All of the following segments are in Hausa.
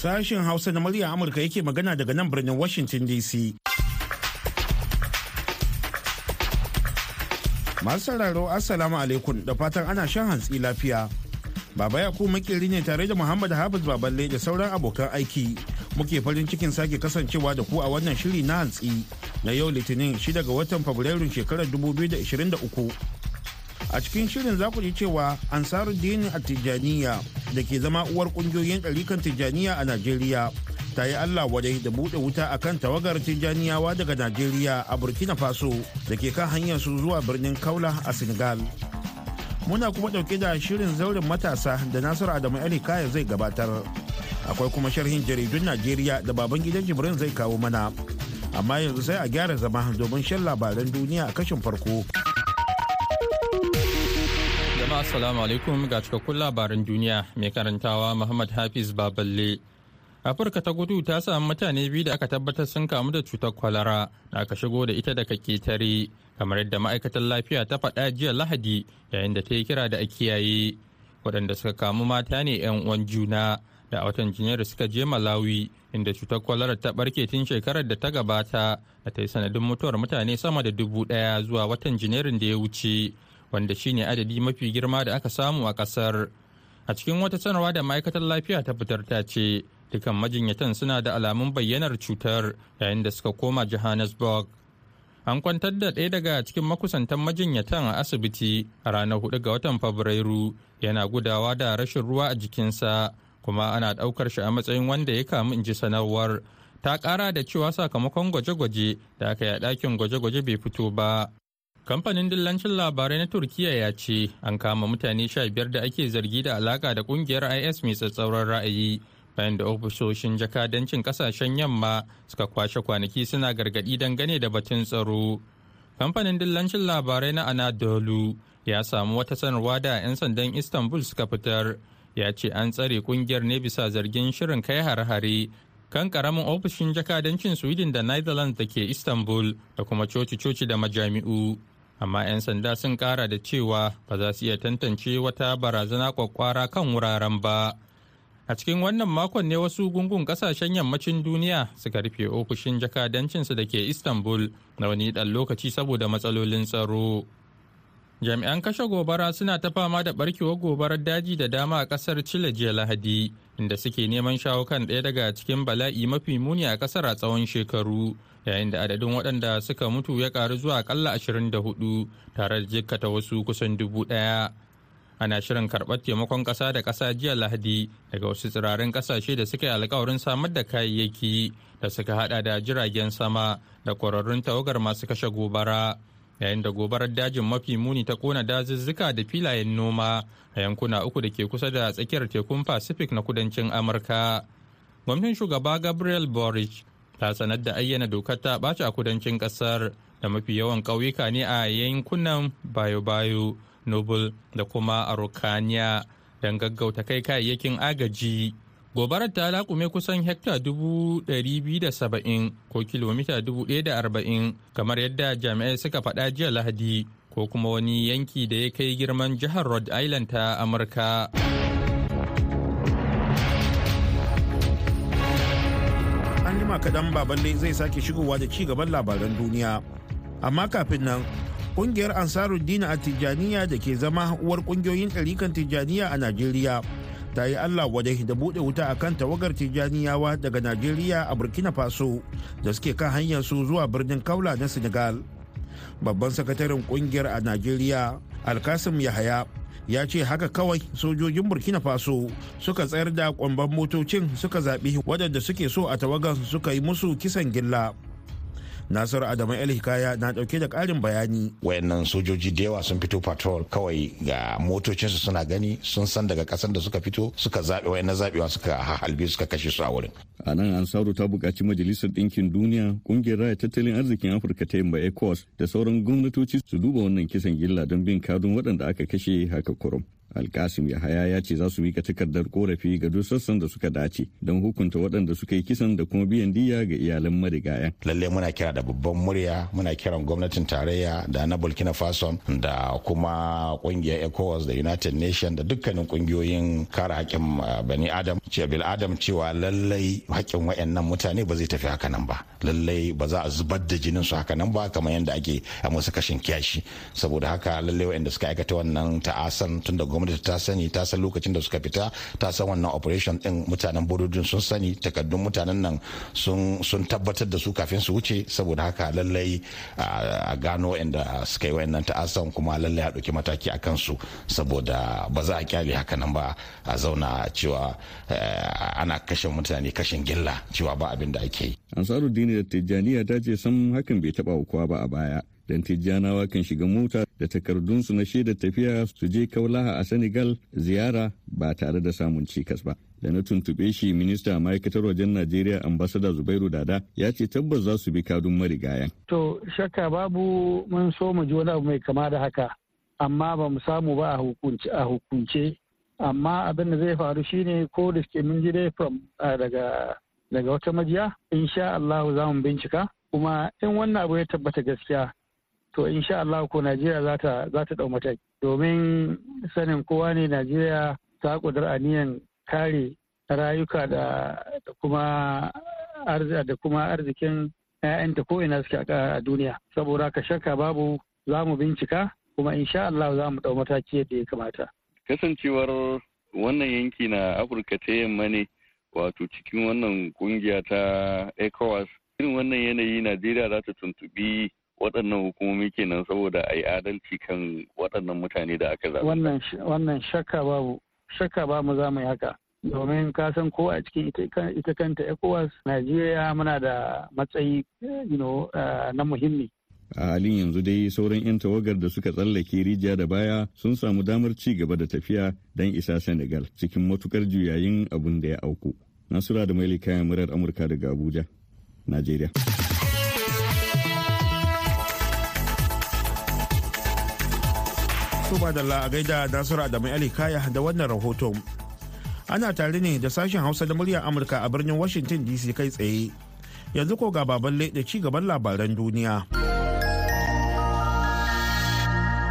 Sashen Hausa na murya Amurka yake magana daga nan birnin Washington DC. Masu sauraro Assalamu alaikum da fatan ana shan hantsi lafiya. Baba Yakubu makeri ne tare da Muhammad Hafiz Baballe da sauran abokan aiki. Muke farin cikin sake kasancewa da ku a wannan shiri na hantsi na yau Litinin 6 ga watan Fabrairun shekarar 2023. A cikin shirin za ku ji cewa ansaruddin tijjaniya da ke zama uwar ƙungiyoyin ɗarikan tijjaniya a najeriya ta yi allah wadai da buɗe wuta a kan tawagar tijjaniyawa daga najeriya a burkina faso da ke kan hanyar su zuwa birnin kaula a senegal. Muna kuma ɗauke da shirin zaurin matasa da nasiru adamu ali kaya zai gabatar. Akwai kuma sharhin jaridun najeriya da baban gidan jibrin zai kawo mana. Amma yanzu sai a gyara zama domin shan labaran duniya a kashin farko. Jama'a assalamu alaikum ga cikakkun labaran duniya. Mai karantawa muhammad hafiz baballe. Afirka ta gudu ta samu mutane biyu da aka tabbatar sun kamu da cutar kwalara da aka shigo da ita daga ƙetare kamar yadda ma'aikatar lafiya ta faɗa jiya lahadi yayin da ta yi kira da a kiyaye. Waɗanda suka kamu mata ne 'yan uwan juna da a watan janairu suka je malawi inda cutar kwalara ta barke tun shekarar da ta gabata da ta yi sanadin mutuwar mutane sama da dubu ɗaya zuwa watan janairun da ya wuce. Wanda shine adadi mafi girma da aka samu a ƙasar a cikin wata sanarwa da ma'aikatar lafiya ta fitar ta ce dukan majinyatan suna da alamun bayyanar cutar yayin da suka koma johannesburg. An kwantar da ɗaya daga cikin makusantan majinyatan a asibiti a ranar huɗu ga watan fabrairu yana gudawa da rashin ruwa a jikinsa kuma ana ɗaukar shi a matsayin wanda ya kamu in ji sanarwar. Ta ƙara da cewa sakamakon gwaje-gwaje da aka yi a ɗakin gwaje-gwaje bai fito ba. Kamfanin dillancin labarai na Turkiyya ya ce an kama mutane sha biyar da ake zargi da alaka da ƙungiyar IS mai tsatsauran ra'ayi bayan da ofisoshin jakadancin ƙasashen yamma suka kwashe kwanaki suna gargaɗi dangane da batun tsaro. Kamfanin dillancin labarai na Anadolu ya samu wata sanarwa da 'yan sandan Istanbul suka fitar ya ce an tsare ƙungiyar ne bisa zargin shirin kai har-hare kan ƙaramin ofishin jakadancin Sweden da Netherlands da ke Istanbul da kuma coci-coci da majami'u. Amma 'yan sanda sun kara da cewa ba za su iya tantance wata barazana kwakwara kan wuraren ba. A cikin wannan makon ne wasu gungun ƙasashen yammacin duniya suka rufe ofishin jakadancinsu da ke istanbul na wani dan lokaci saboda matsalolin tsaro. Jami'an kashe gobara suna ta fama da barkewar gobarar daji da dama a ƙasar chile jiya lahadi inda suke neman shawo kan ɗaya daga cikin bala'i mafi muni a ƙasar a tsawon shekaru yayin da adadin waɗanda suka mutu ya ƙaru zuwa akalla 24 tare da jikkata wasu kusan dubu ɗaya. Ana shirin karɓar taimakon ƙasa da ƙasa jiya Lahadi daga wasu tsirarin ƙasashe da suka yi alkawarin samar da kayayyaki da suka haɗa da jiragen sama da ƙwararrun tawagar masu kashe gobara. Yayin da gobarar dajin mafi muni ta kona dazuzzuka da filayen noma a yankuna uku da ke kusa da tsakiyar tekun Pacific na kudancin Amurka. Gwamnatin shugaba Gabriel Boric ta sanar da ayyana dokar ta ɓaci a kudancin ƙasar da mafi yawan ƙauyuka ne a yankunan bayo-bayo noble da kuma arokaniya don gaggauta kai kayayyakin agaji gobarar ta laƙume kusan hekta saba'in ko kilomita arba'in kamar yadda jami'ai suka faɗa jiya lahadi ko kuma wani yanki da ya kai girman jihar rhode island ta amurka. jima kaɗan baballe zai sake shigowa da ci gaban labaran duniya amma kafin nan ƙungiyar ansaruddin a tijjaniya da ke zama uwar ƙungiyoyin ɗarikan tijjaniya a najeriya ta yi allah wadai da buɗe wuta a kan tawagar tijjaniyawa daga najeriya a burkina faso da suke kan hanyar su zuwa birnin kaula na senegal. Babban sakataren ƙungiyar a najeriya alkasim yahaya ya ce haka kawai sojojin burkina faso suka tsayar da kwamban motocin suka zaɓi waɗanda suke so a tawagan suka yi musu kisan gilla. Nasiru adamu el hikaya na ɗauke da karin bayani. Wayannan sojoji da yawa sun fito patrol kawai ga motocinsu suna gani sun san daga kasan da suka fito suka zaɓe wayannan zaɓewa suka halbe suka kashe su a wurin. A nan ansaru ta buƙaci majalisar ɗinkin duniya ƙungiyar raya tattalin arzikin afirka ta yamma ecowas da sauran gwamnatoci su duba wannan kisan gilla don bin kadun waɗanda aka kashe haka kurum. Alkasim yahaya ya ce za su mika takardar korafi ga duk sassan da suka dace don hukunta waɗanda suka yi kisan da kuma biyan diya ga iyalan marigayan. Lalle muna kira da babban murya muna kiran gwamnatin tarayya da na burkina faso da kuma ƙungiyar ecowas da united nation da dukkanin ƙungiyoyin kare haƙƙin bani adam. Ce bil adam cewa lallai haƙƙin wayannan mutane ba zai tafi haka nan ba. Lallai ba za a zubar da jinin su haka nan ba kamar yadda ake a musu kashin kiyashi. Saboda haka lallai wayanda suka aikata wannan ta'asan tun da gwamnati ta sani ta san lokacin da suka fita ta san wannan operation din mutanen bodojin sun sani takardun mutanen nan sun tabbatar da su kafin su wuce saboda haka lallai a gano wayanda suka yi wayannan ta'asan kuma lallai a ɗauki mataki a kansu saboda ba za a ƙyale haka nan ba a zauna cewa ana kashe mutane kashin gilla cewa ba abin da ake yi. Ansaruddin da Tijjaniya ta ce san hakan bai taba kowa ba a baya. Dan Tijjanawa kan shiga mota da takardunsu na shaidar tafiya su je kaulaha a Senegal ziyara ba tare da samun cikas ba. Da na tuntuɓe shi minista ma'aikatar wajen Najeriya ambasada Zubairu Dada ya ce tabbas za su bi kadun marigayan. To shakka babu mun so mu ji wani abu mai kama da haka amma ba mu samu ba a hukunce amma abin da zai faru shine ko da suke mun ji daga daga wata majiya insha Allah za mu bincika kuma in wannan abu ya tabbata gaskiya to insha Allah ko Najeriya za ta za ta mataki. Domin sanin kowa ne Najeriya ta kudur aniyan kare rayuka da kuma da kuma arzikin 'ya'yanta ko ina suke a duniya. Saboda ka shakka babu za mu bincika kuma insha Allah za mu ɗau mataki yadda ya kamata. Kasancewar wannan yanki na afirka ta yamma ne wato cikin wannan ƙungiya ta ecowas irin wannan yanayi najeriya za ta tuntubi waɗannan hukumomi kenan saboda a yi adalci kan waɗannan mutane da aka zaɓa. wannan shakka babu shakka ba mu za mu yi haka. Domin ka san ko a cikin ita kanta ecowas najeriya muna da matsayi na muhimmi. A halin yanzu dai sauran 'yan tawagar da suka tsallake rijiya da baya sun samu damar ci gaba da tafiya don isa senegal cikin matuƙar juyayin abun da ya auku. Nasura da maili kayan murar amurka daga abuja najeriya. Tuba da a gaida Nasura da mai kaya da wannan rahoton. Ana tare ne da sashen Hausa da muryar Amurka a birnin Washington DC kai tsaye. Yanzu ko ga baban da ci gaban labaran duniya.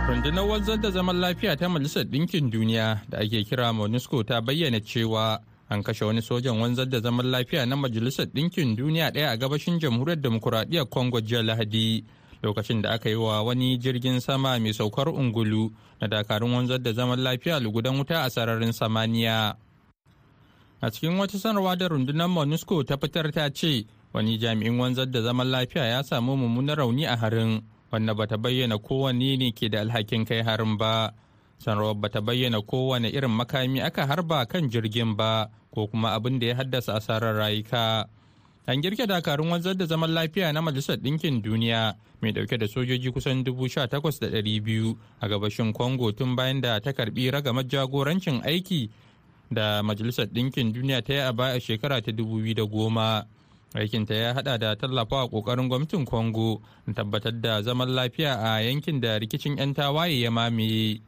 rundunar wanzar da zaman lafiya ta majalisar ɗinkin duniya da ake kira monusco ta bayyana cewa an kashe wani sojan wanzar da zaman lafiya na majalisar ɗinkin duniya ɗaya a gabashin jamhuriyar demokuraɗiyyar congo jiya lahadi lokacin da aka yi wa wani jirgin sama mai saukar ungulu na dakarun wanzar da zaman lafiya lugudan wuta a sararin samaniya. A cikin wata sanarwa da rundunar monusco ta fitar ta ce wani jami'in wanzar da zaman lafiya ya samu mummunan rauni a harin wanda bata bayyana kowanne ne ke da alhakin kai harin ba. Sanarwar bata bayyana kowane irin makami aka harba kan jirgin ba ko kuma abin da ya haddasa asarar rayuka. An girke dakarun wanzar da zaman lafiya na majalisar ɗinkin duniya mai ɗauke da sojoji kusan dubu sha takwas da ɗari biyu a gabashin congo tun bayan da ta karɓi ragamar jagorancin aiki da majalisar ɗinkin duniya ta yi a baya shekara ta dubu biyu da goma. Aikinta ya hada da tallafawa ƙoƙarin gwamnatin congo tabbatar da zaman lafiya a yankin da rikicin 'yan tawaye ya mamaye.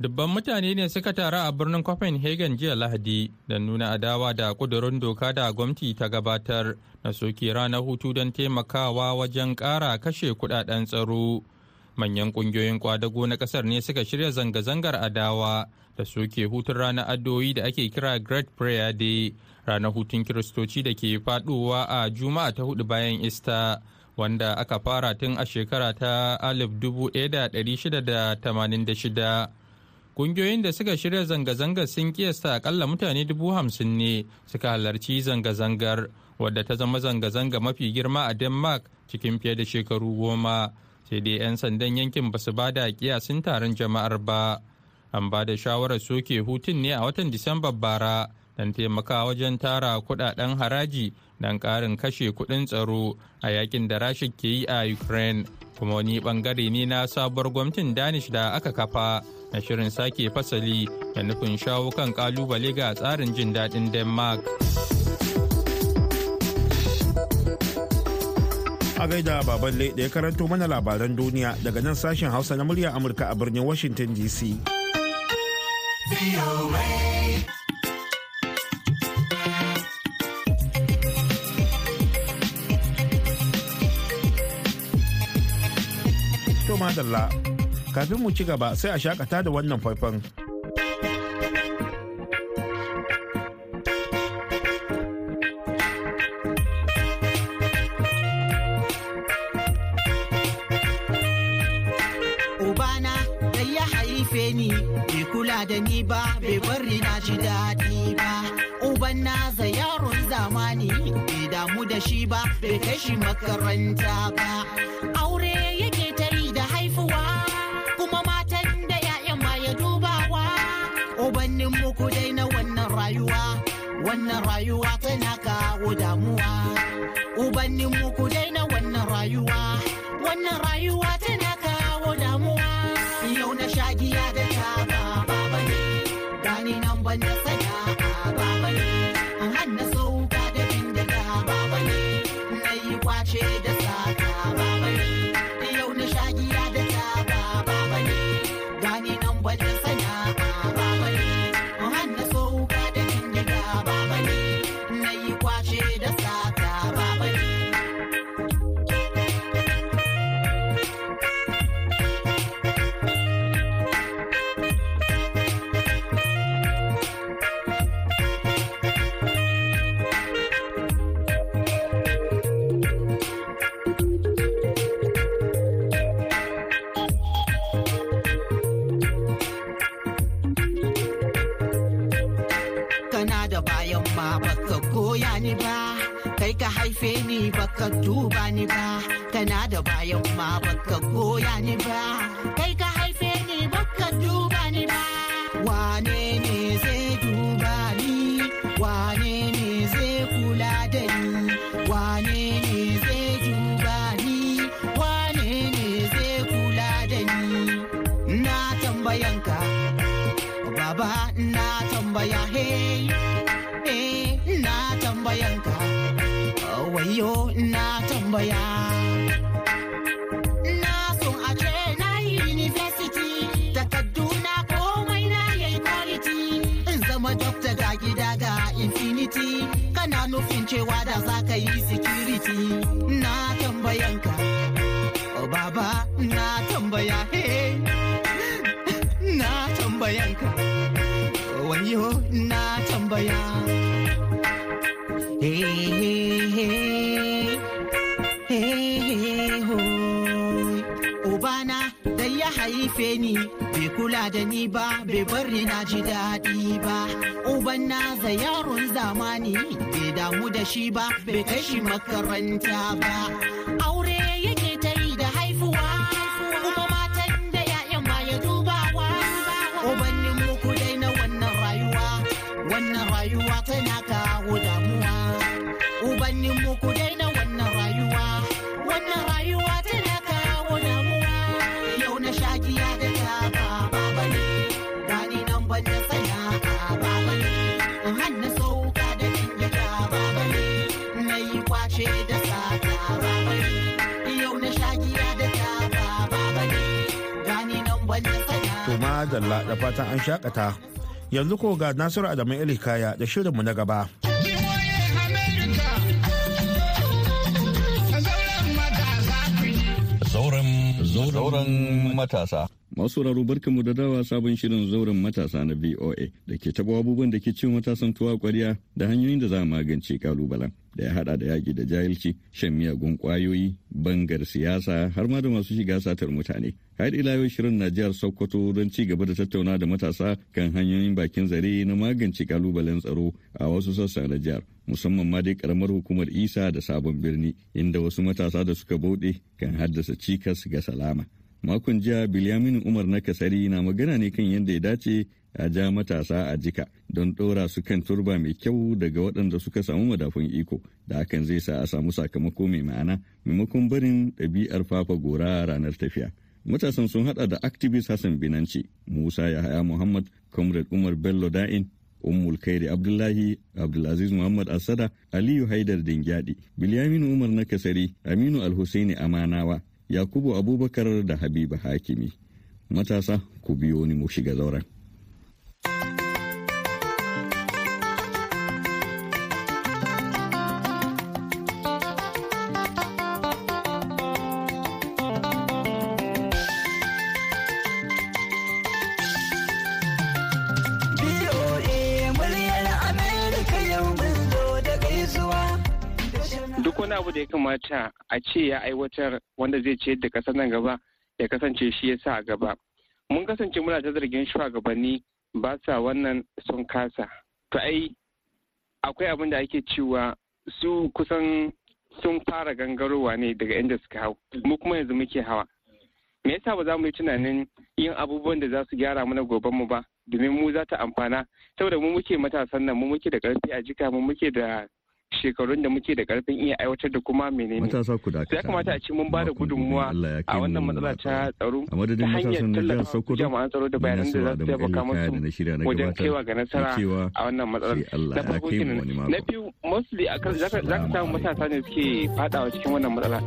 Dubban mutane ne suka taru a birnin copenhagen jiya lahadi don nuna adawa da kudurin doka da gwamnati ta gabatar na soke ranar hutu don taimakawa wajen kara kashe kuɗaɗen tsaro. Manyan ƙungiyoyin kwadago na ƙasar ne suka shirya zanga-zangar adawa da soke hutun ranar addu'o'i da ake kira great prayer day ranar hutun kiristoci da ke faɗuwa a juma'a ta huɗu bayan ista wanda aka fara tun a shekara ta 1686 ƙungiyoyin da suka shirya zanga-zangar sun kiyasta akalla mutane dubu hamsin ne suka halarci zanga-zangar wadda ta zama zanga-zanga mafi girma a denmark cikin fiye da shekaru goma. Sai dai 'yan sandan yankin ba su ba da taron jama'ar ba. An ba da shawarar soke hutun ne a watan disambar bara don taimaka wajen tara kuɗaɗen haraji don karin kashe kuɗin tsaro a yaƙin da rasha ke yi a ukraine. Kuma wani ɓangare ne na sabuwar gwamnatin danish da aka kafa na shirin sake fasali da nufin shawo kan ƙalubale ga tsarin jin daɗin denmark. A gaida baballe da ya karanto mana labaran duniya daga nan sashen hausa na murya amurka a birnin washington dc To madalla, kafin mu ci gaba sai a shakata da wannan faifan. Ubana da ya haife ni bai kula da ni ba bai bari na ji daɗi ba. Uban naza yaron zamani bai damu da shi ba bai kai makaranta ba. Aure Ubannin muku dai na wannan rayuwa wannan rayuwa tana kawo damuwa. Ubannin muku dai na wannan rayuwa wannan rayuwa tana kawo damuwa. Yau na shagiya da taba baba ne, gani nan ban da sana'a baka duba ni ba kana da bayan ma baka goya ni ba. Kai ka haife ni baka duba ni ba. Wane ne zai duba ni? Wane ne zai kula da ni? Wane ne zai duba ni? Wane ne zai kula da ni? Na tambayanka Baba na tambaya hey, hey na tambayanka wayo na tambaya. Komai na yayi in zama gida kana nufin cewa da za ka yi security. Na tambayanka oh, baba na tambaya na tambayanka wayo na tambaya. Hey, haife ni bai kula da ni ba bai bari na ji daɗi ba. Uban naza yaron zamani bai damu da shi ba bai kai shi makaranta ba. Aure yake ta yi da haifuwa kuma matan da 'ya'yan ma ya dubawa. Ubannin muku dai na wannan rayuwa wannan rayuwa tana kawo damuwa. Ubannin muku dai na madalla da fatan an shakata. Yanzu ko ga Nasiru Adamu Elikaya da shirinmu na gaba. Zauren matasa. Masu barkanmu da dawa sabon shirin zauren matasa na VOA da ke taɓa abubuwan da ke cin matasan tuwa ƙwarya da hanyoyin da za a magance kalubalen da ya haɗa da yaƙi da jahilci, shan miyagun ƙwayoyi, bangar siyasa har ma da masu shiga satar mutane. Har ila yau shirin na jihar Sokoto don ci gaba da tattauna da matasa kan hanyoyin bakin zare na magance kalubalen tsaro a wasu sassa na jihar. musamman ma dai karamar hukumar isa da sabon birni inda wasu matasa da suka bauɗe kan haddasa cikas ga salama makon jiya bilyamin umar na kasari na magana ne kan yadda ya dace a ja matasa a jika don ɗora su kan turba mai kyau daga waɗanda suka samu madafun iko. Da hakan zai sa a samu sakamako mai ma'ana maimakon barin ɗabi'ar fafa gora ranar tafiya. Matasan sun hada da activist hassan binanci musa yahaya muhammad comrade umar bello da'in ummul kairi abdullahi abdulaziz muhammad asada aliyu haidar dingyadi bilyaminu umar na kasari aminu alhusaini amanawa yakubu abubakar da habiba hakimi. Matasa ku biyo ni mu shiga zauren. Abu da ya kamata a ce ya aiwatar wanda zai ciyar da ƙasar nan gaba ya kasance shi ya sa a gaba. Mun kasance muna ta zargin shugabanni ba sa wannan sun kasa. To ai akwai abin da ake cewa su kusan sun fara gangarowa ne daga inda suka hau. Mu kuma yanzu muke hawa. Me yasa ba za mu yi tunanin yin abubuwan da za su gyara mana goben mu ba? Domin mu za ta amfana. Saboda mu muke matasan nan mu muke da ƙarfi a jika mu muke da shekarun da muke da ƙarfin iya aiwatar da kuma menene. Matasa ku da ya kamata a ce mun ba da gudunmuwa a wannan matsala ta tsaro a madadin matasan na jihar Sokoto jama'an tsaro da bayanan da za su taimaka musu wajen kaiwa ga nasara a wannan matsalar. na farko kenan. na biyu mostly za ka samu matasa ne suke fadawa cikin wannan matsala.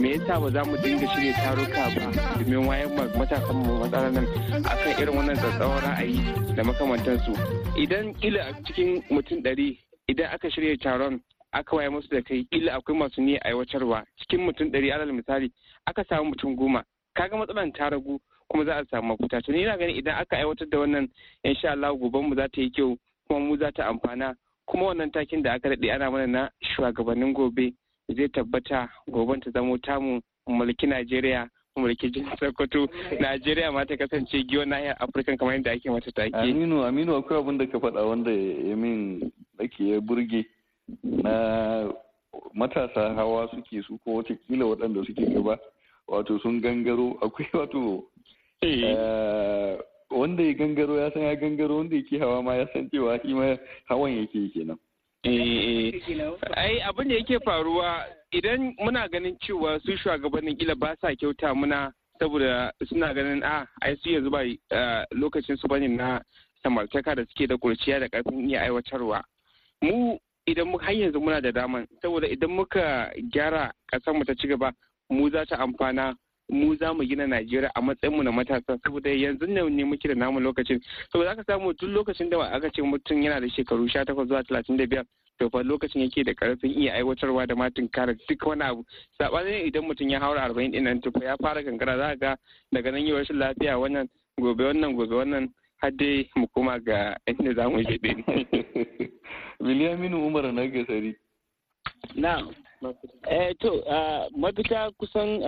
Me yasa ba za mu dinga shirya taruka ba domin wayan matasan mu matsalar nan akan irin wannan tsatsauran ra'ayi da makamantansu? Idan kila a cikin mutum ɗari idan aka shirya taron aka waye musu da kai illa akwai masu niyyar aiwatarwa. Cikin mutum ɗari alal misali aka samu mutum goma. Kaga matsalan ta ragu kuma za a samu mafita to ni ina ganin idan aka aiwatar da wannan insha Allah goben mu za ta yi kyau kuma mu za ta amfana. Kuma wannan takin da aka daɗe ana mana na shugabannin gobe zai tabbata goben ta zamo tamu mulki Najeriya mulki jihar Sokoto. Najeriya ma ta kasance giwon nahiyar Afirka kamar yadda ake mata take. Aminu Aminu akwai abin da ka faɗa wanda ya min dake ya burge. Na matasa hawa suke su ko wataƙila waɗanda suke gaba wato sun gangaro. Akwai wato wanda ya gangaro ya san ya gangaro wanda yake hawa ma ya san cewa shi ma hawan yake kenan. Ai abin da yake faruwa idan muna ganin cewa su shugabannin kila ba sa kyauta muna saboda suna ganin a ai su yanzu ba lokacin su ba ne na samartaka da suke da kurciya da ƙarfin iya aiwatarwa. Mu idan mu har yanzu muna da daman saboda idan muka gyara mu ta ci gaba mu za ta amfana mu za mu gina Najeriya a matsayin mu na matasa. Saboda yanzu ne ne muke da namu lokacin. Saboda aka samu duk lokacin da aka ce mutum yana da shekaru 18 zuwa 35 to fa lokacin yake da ƙarfin iya aiwatarwa da matin kare duk wani abu. Sabanin idan mutum ya haura 40 ɗin nan to ya fara gangara. Za ga daga nan yi rashin lafiya wannan gobe wannan gobe wannan. Har dai mu koma ga inda za mu je din Bilyaminu Umar na gasari. Na, eh to mafita kusan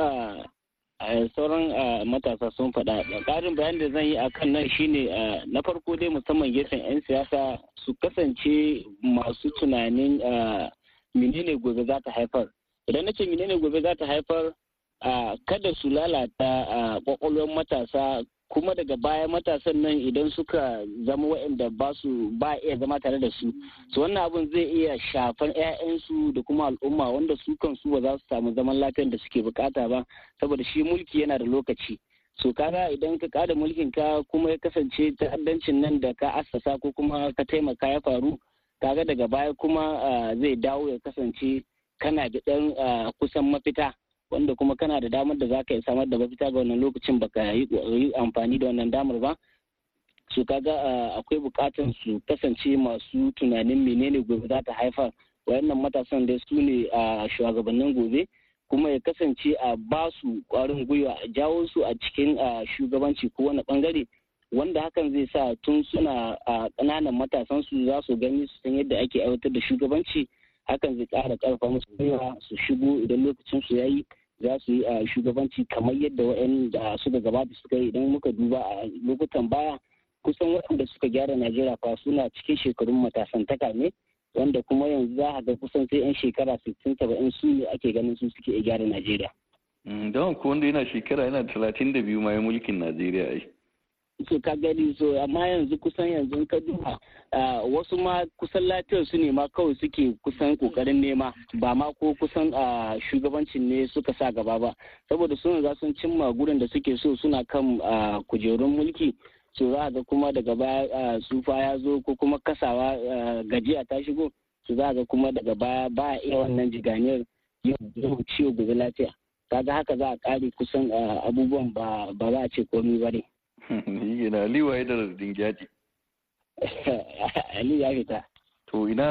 sauran matasa sun faɗa. Ƙarin bayan da zan yi a kan nan shine na farko dai musamman gefen 'yan siyasa su kasance masu tunanin menene gobe za ta haifar. Idan na ce menene gobe za ta haifar kada su lalata kwakwalwar matasa kuma daga baya matasan nan idan suka zama waɗanda ba su ba iya zama tare da su. Su wannan abin zai iya shafan 'ya'yansu da kuma al'umma wanda su kansu ba za su samu zaman lafiyar da suke buƙata ba saboda shi mulki yana da lokaci. So kaga idan ka kada mulkin ka kuma ya kasance ta'addancin nan da ka assasa ko kuma ka taimaka ya faru kaga daga baya kuma zai dawo ya kasance kana da ɗan kusan mafita. Wanda kuma kana da damar da za ka samar da mafita ga wannan lokacin baka yi amfani da wannan damar ba. Su kaga akwai buƙatar su kasance masu tunanin menene gobe za ta haifar. Wayannan matasan dai su ne a shugabannin gobe. Kuma ya kasance a ba su kwarin gwiwa a jawo su a cikin shugabanci ko wani ɓangare wanda hakan zai sa tun suna a ƙananan matasan su za su gani su san yadda ake aiwatar da shugabanci. Hakan zai ƙara ƙarfa musu gwiwa su shigo idan lokacin su yayi za su yi a shugabanci kamar yadda waɗanda suka gabata suka yi idan muka duba a lokutan baya kusan waɗanda suka gyara najeriya fa suna cikin shekarun matasantaka ne wanda kuma yanzu za a ga kusan sai 'yan shekara sittin saba'in su ne ake ganin su suke gyara najeriya. don ko wanda yana shekara yana talatin da biyu ma mulkin najeriya ai. So ka gani so amma yanzu kusan yanzu ka duba wasu ma kusan lafiyar su ne ma kawai suke kusan ƙoƙarin nema ba ma ko kusan shugabancin ne suka sa gaba ba saboda sun za sun cimma gurin da suke so suna kan kujerun mulki so za ga kuma daga baya tsufa ya zo ko kuma kasawa gajiya ta shigo so za ga kuma daga baya ba iya wannan jiganiyar yau ciwo gobe lafiya kaga haka za a kare kusan abubuwan ba za a ce komai ba ne. Yi na Aliyu ya da dingyadi. Aliyu ya fita. To ina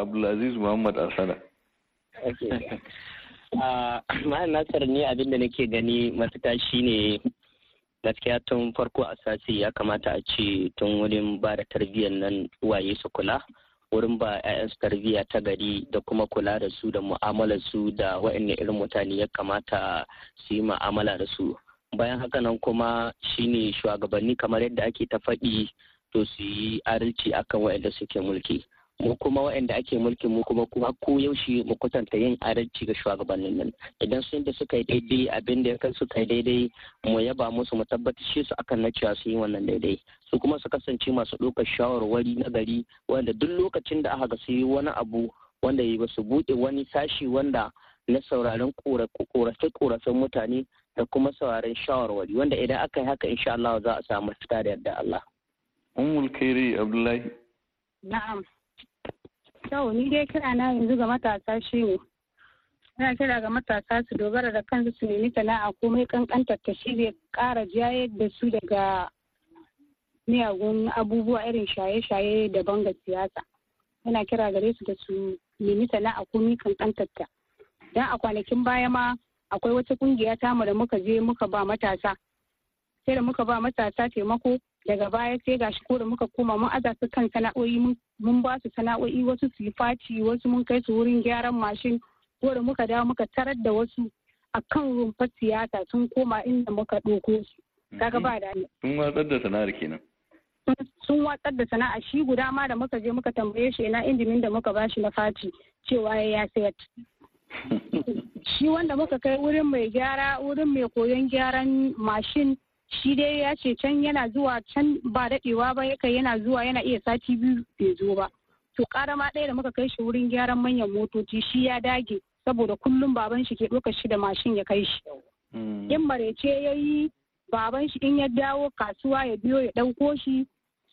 Abdulaziz Muhammad Asana. Ma'an Nasar ne abin da nake gani mafita shine gaskiya tun farko a sasi ya kamata a ce tun wurin ba da tarbiyyar nan waye su kula wurin ba 'ya'yansu tarbiyya ta gari da kuma kula da su da mu'amalar su da wa'anne irin mutane ya kamata su yi mu'amala da su bayan haka nan kuma shine shugabanni kamar yadda ake ta faɗi to su yi adalci akan wa'anda suke mulki. Mu kuma waɗanda ake mulki mu kuma kuma ko yaushe mu kwatanta yin adalci ga shugabannin nan. Idan sun da suka yi daidai abin da ya suka yi daidai mu yaba musu mu tabbatar shi su akan na cewa su yi wannan daidai. Su kuma su kasance masu ɗaukar shawarwari na gari wanda duk lokacin da aka ga su yi wani abu wanda ya su buɗe wani sashi wanda na sauraron korafe-korafen mutane da kuma sauraron shawarwari wanda idan aka yi haka insha Allah za a samu fita da yadda Allah. Ummul Kairi Abdullahi. Na'am. Yau ni dai kira na yanzu ga matasa shi ne. Ina kira ga matasa su dogara da kansu su nemi sana'a komai kankantar ta shi zai ƙara jayar da su daga miyagun abubuwa irin shaye-shaye da banga siyasa. Yana kira gare su da su nemi sana'a komai kankantar ta. Dan a kwanakin baya ma akwai wata ƙungiya tamu da muka je muka ba matasa. Sai da muka ba matasa taimako daga baya sai gashi ko da muka koma mun aza su kan sana'o'i mun ba su sana'o'i wasu su yi faci wasu mun kai su wurin gyaran mashin ko da muka dawo muka tarar da wasu a kan rumfar siyasa sun koma inda muka ɗauko su. Kaga ba da sun watsar da sana'ar kenan. Sun watsar da sana'a shi guda ma da muka je muka tambaye shi ina injimin da muka bashi na faci cewa ya sayar. Shi wanda muka kai wurin mai gyara wurin mai koyon gyaran mashin shi dai ya ce can yana zuwa can ba daɗewa ba yaka yana zuwa yana iya sati biyu bai zo ba. To ƙarama ɗaya da muka kai shi wurin gyaran manyan motoci shi ya dage saboda kullum baban shi ke ɗaukar shi da mashin ya kai shi. In marece ya yi baban shi in ya dawo kasuwa ya biyo ya ɗauko shi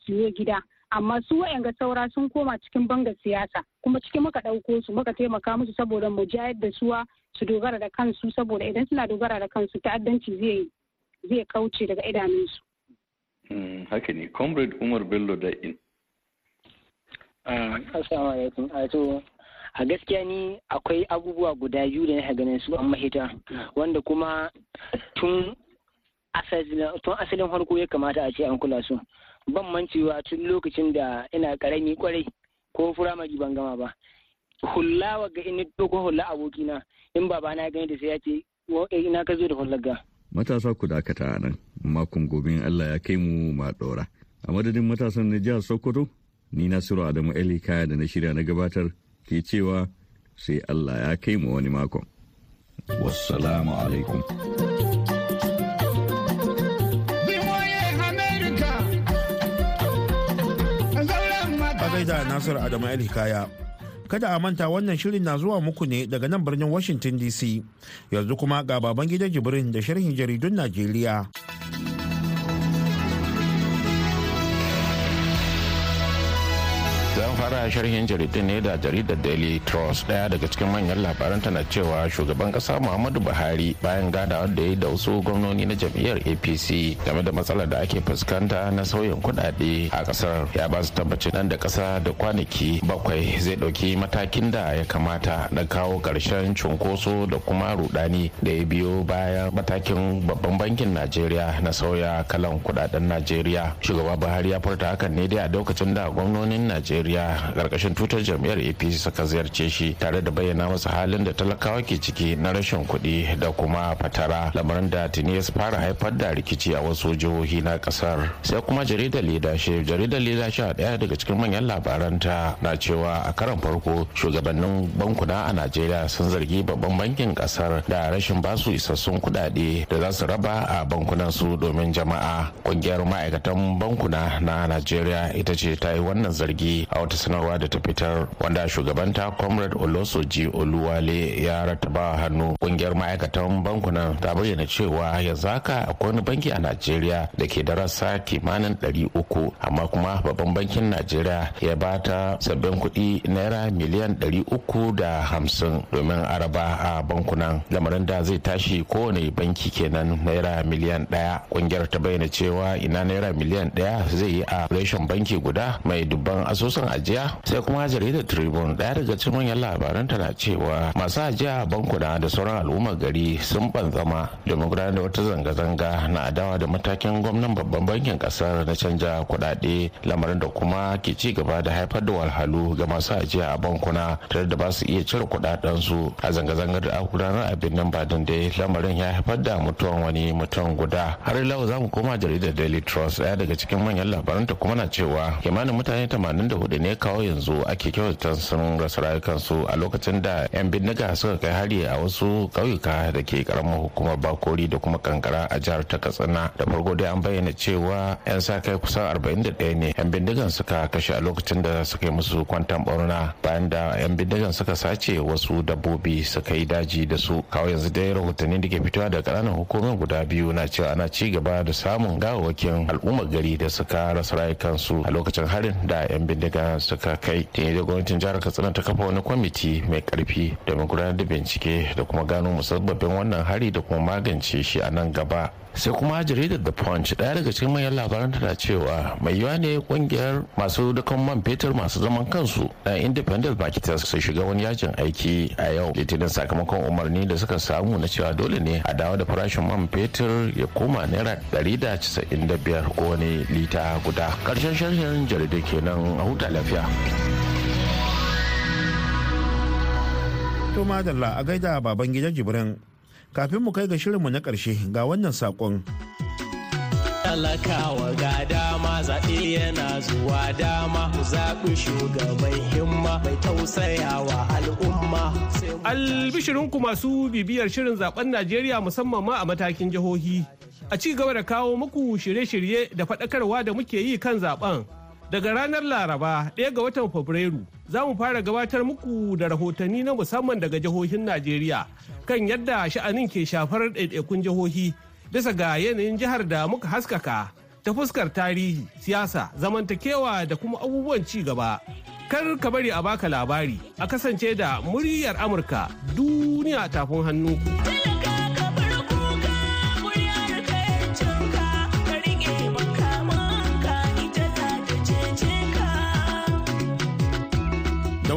siyo gida. Amma su ga saura sun koma cikin banga siyasa kuma cikin muka ɗauko su muka taimaka musu saboda mu jayar da suwa su dogara da kansu saboda idan suna dogara da kansu ta'addanci zai zai kauce daga idanunsu. haka ne. Comrade umar bello da in. Assalamu alaikum. To a gaskiya ni akwai abubuwa guda biyu da na ganin su an mahita wanda kuma tun asalin farko ya kamata a ce an kula su. Ban mancewa tun lokacin da ina ƙarami ƙwarai ko firamare ban gama ba hulla wa ga ina dogon hulla abokina in babana ya gani da sai ya ce ina ka zo da hullar ga matasa ku dakata a nan makon gobe in Allah ya kai mu ma ɗora. A madadin matasan na jihar Sokoto, ni Nasiru Adamu Ali kaya da na shirya na gabatar ke cewa sai Allah ya kai mu wani makon. Wassalamu alaikum. Gaida Nasiru Adamu Ali kaya. kada a manta wannan shirin na zuwa muku ne daga nan birnin washington dc yanzu kuma ga baban gidan jibrin da sharhin jaridun najeriya sharhin jaridun ne da jaridar daily trust. Daya daga cikin manyan labaran tana cewa shugaban kasa muhammadu buhari bayan gadawa da ya da wasu gwamnoni na jam'iyyar apc game da matsalar da ake fuskanta na sauyin kudade a ƙasar ya ba su tabbacin nan da kasa da kwanaki bakwai zai ɗauki matakin da ya kamata na kawo ƙarshen cunkoso da kuma rudani da ya biyo bayan matakin babban bankin najeriya na sauya kalan kuɗaɗen najeriya. Shugaba buhari ya furta hakan ne dai a lokacin da gwamnonin najeriya ƙarƙashin tutar jam'iyyar apc suka ziyarce shi tare da bayyana masa halin da talakawa ke ciki na rashin kuɗi da kuma fatara lamarin da tuni ya fara haifar da rikici a wasu jihohi na ƙasar sai kuma jaridar leadership jaridar leadership ɗaya daga cikin manyan labaranta na cewa a karan farko shugabannin bankuna a najeriya sun zargi babban bankin ƙasar da rashin ba su isassun kuɗaɗe da za su raba a bankunan su domin jama'a. Kungiyar ma'aikatan bankuna na najeriya ita ce ta yi wannan zargi a wata sanarwa da ta fitar wanda shugabanta comrade olosoji oluwale ya rataba hannu. Kungiyar ma'aikatan bankunan ta bayyana cewa yanzu haka akwai wani banki a najeriya da ke da rassa kimanin ɗari uku amma kuma babban bankin najeriya ya ba ta sabbin kuɗi naira miliyan ɗari uku da hamsin domin araba a bankunan. Lamarin da zai tashi kowane banki kenan naira miliyan ɗaya. Kungiyar ta bayyana cewa ina naira miliyan ɗaya zai yi a reshen banki guda mai dubban asusun ajiya sai kuma jaridar tribune ɗaya daga cikin manyan labaran na cewa masu ajiya a bankuna da sauran al'ummar gari sun banzama domin gudanar da wata zanga-zanga na adawa da matakin gwamnan babban bankin ƙasar na canja kuɗaɗe lamarin da kuma ke ci gaba da haifar da walhalu ga masu ajiya a bankuna tare da ba su iya cire kuɗaɗen su a zanga-zangar da aka gudanar a birnin badin da lamarin ya haifar da mutuwan wani mutum guda. Har lau za mu koma jaridar daily trust ɗaya daga cikin manyan labaranta kuma na cewa kimanin mutane 84 ne kawo yanzu ake kyautar sun rasa rayukansu a lokacin da 'yan bindiga suka kai hari a wasu ƙauyuka da ke karamar hukumar bakori da kuma kankara a jihar ta katsina. Da farko dai an bayyana cewa 'yan sa kai kusan 41 ne 'yan bindigan suka kashe a lokacin da suka yi musu kwantan bauna bayan da 'yan bindigan suka sace wasu dabbobi suka yi daji da su. Kawo yanzu dai rahotanni da ke fitowa da ƙananan hukumar guda biyu na cewa ana ci gaba da samun gawawakin al'ummar gari da suka rasa rayukansu a lokacin harin da 'yan bindiga suka kai tuni da gwamnatin jihar katsina ta kafa wani kwamiti mai ƙarfi domin gudanar da bincike da kuma gano musabbabin wannan hari da kuma magance shi a nan gaba. Sai kuma jaridar the punch ɗaya daga cikin manyan labaran tana cewa mai yiwa ne ƙungiyar masu dukan man fetur masu zaman kansu na independent marketers su shiga wani yajin aiki a yau litinin sakamakon umarni da suka samu na cewa dole ne a dawo da farashin man fetur ya koma naira 195 ko wani lita guda. Karshen sharhin jaridar kenan a huta lafiya. To madalla a gaida baban gidan jibrin. Kafin mu kai ga shirinmu na ƙarshe ga wannan saƙon. talakawa ga dama zaɓe yana zuwa dama ku zaɓi shugaban himma mai tausayawa al'umma. Albishirinku masu bibiyar shirin zaɓen Najeriya musamman ma a matakin jihohi. A ci gaba da kawo muku shirye-shirye da faɗakarwa da muke yi kan zaɓen. Daga ranar Laraba ɗaya ga watan Fabrairu za mu fara gabatar muku da rahotanni na musamman daga jihohin Najeriya kan yadda sha'anin ke shafar ɗaiɗaikun jihohi bisa ga yanayin jihar da muka haskaka ta fuskar tarihi, siyasa, zamantakewa da kuma abubuwan ci gaba. Kar ka bari a baka labari a kasance da muryar Amurka duniya tafin hannunku.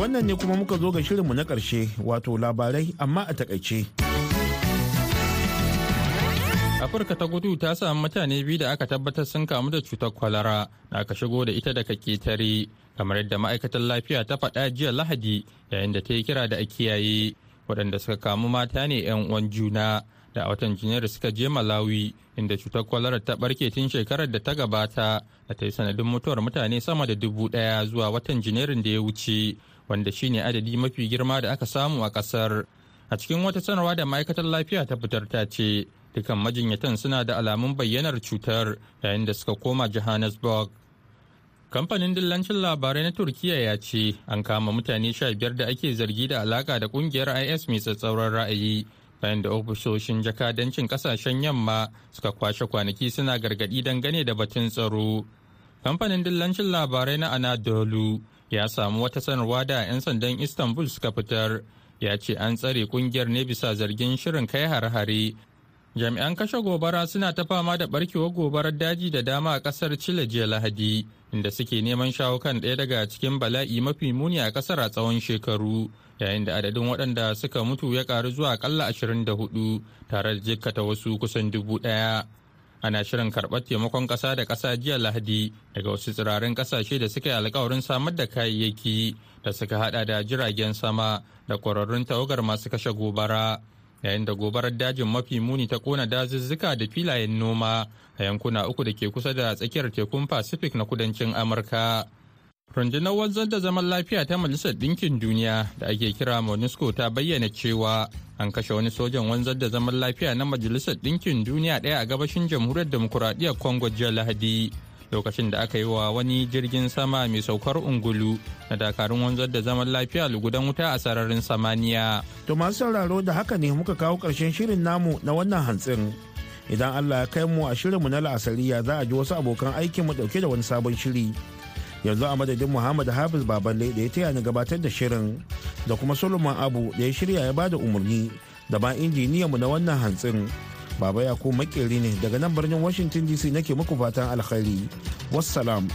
Wannan ne kuma muka zo ga shirinmu na ƙarshe wato labarai amma a taƙaice. afirka ta gudu ta samu mutane biyu da aka tabbatar sun kamu da cutar kwalara da aka shigo da ita daga ƙetare kamar yadda ma'aikatar lafiya ta faɗa jiya lahadi yayin da ta yi kira da a kiyaye waɗanda suka kamu mata ne 'yan uwan juna da a watan janairu suka je malawi inda cutar kwalara ta barke tun shekarar da ta gabata da ta yi sanadin mutuwar mutane sama da dubu ɗaya zuwa watan janairun da ya wuce wanda shine adadi mafi girma da aka samu a ƙasar a cikin wata sanarwa da ma'aikatar lafiya ta fitar ta ce dukan majinyatan suna da alamun bayyanar cutar yayin da suka koma johannesburg. Kamfanin dillancin labarai na turkiya ya ce an kama mutane sha biyar da ake zargi da alaka da ƙungiyar is mai tsatsauran ra'ayi bayan da ofisoshin jakadancin ƙasashen yamma suka kwashe kwanaki suna gargaɗi dangane da batun tsaro. Kamfanin dillancin labarai na anadolu ya samu wata sanarwa da 'yan sandan istanbul suka fitar ya ce an tsare ƙungiyar ne bisa zargin shirin kai hare-hare. Jami'an kashe gobara suna ta fama da barkewar gobarar daji da dama a ƙasar chile jiya lahadi inda suke neman shawo kan ɗaya daga cikin bala'i mafi muni a ƙasar a tsawon shekaru yayin da adadin waɗanda suka mutu ya ƙaru zuwa akalla 24 tare da jikkata wasu kusan dubu ɗaya. Ana shirin karɓar taimakon ƙasa da ƙasa jiya lahadi daga wasu tsirarin ƙasashe da suka yi alkawarin samar da kayayyaki da suka hada da jiragen sama da ƙwararrun tawagar masu kashe gobara yayin da gobarar dajin mafi muni ta kona dazuzzuka da filayen noma a yankuna uku da ke kusa da tsakiyar tekun pacific na kudancin amurka. Rundunar wanzar da zaman lafiya ta majalisar ɗinkin duniya da ake kira monusco ta bayyana cewa an kashe wani sojan wanzar da zaman lafiya na majalisar ɗinkin duniya ɗaya a gabashin jamhuriyar demokuraɗiyyar congo jiya lahadi lokacin da aka yi wa wani jirgin sama mai saukar ungulu na dakarun wanzar da zaman lafiya lugudan wuta a sararin samaniya. To masu sauraro da haka ne muka kawo ƙarshen shirin namu na wannan hantsin. Idan Allah ya kai mu a shirinmu na la'asariya za a ji wasu abokan aikin mu ɗauke da wani sabon shiri. Yanzu a madadin Muhammad Hafiz Baballe da ya taya ni gabatar da shirin da kuma Solomon Abu da ya shirya ya ba da umarni da ma injiniyanmu na wannan hantsin. Baba Yakubu makeri ne daga nan birnin Washington DC nake muku fatan alkhairi. Wassalam.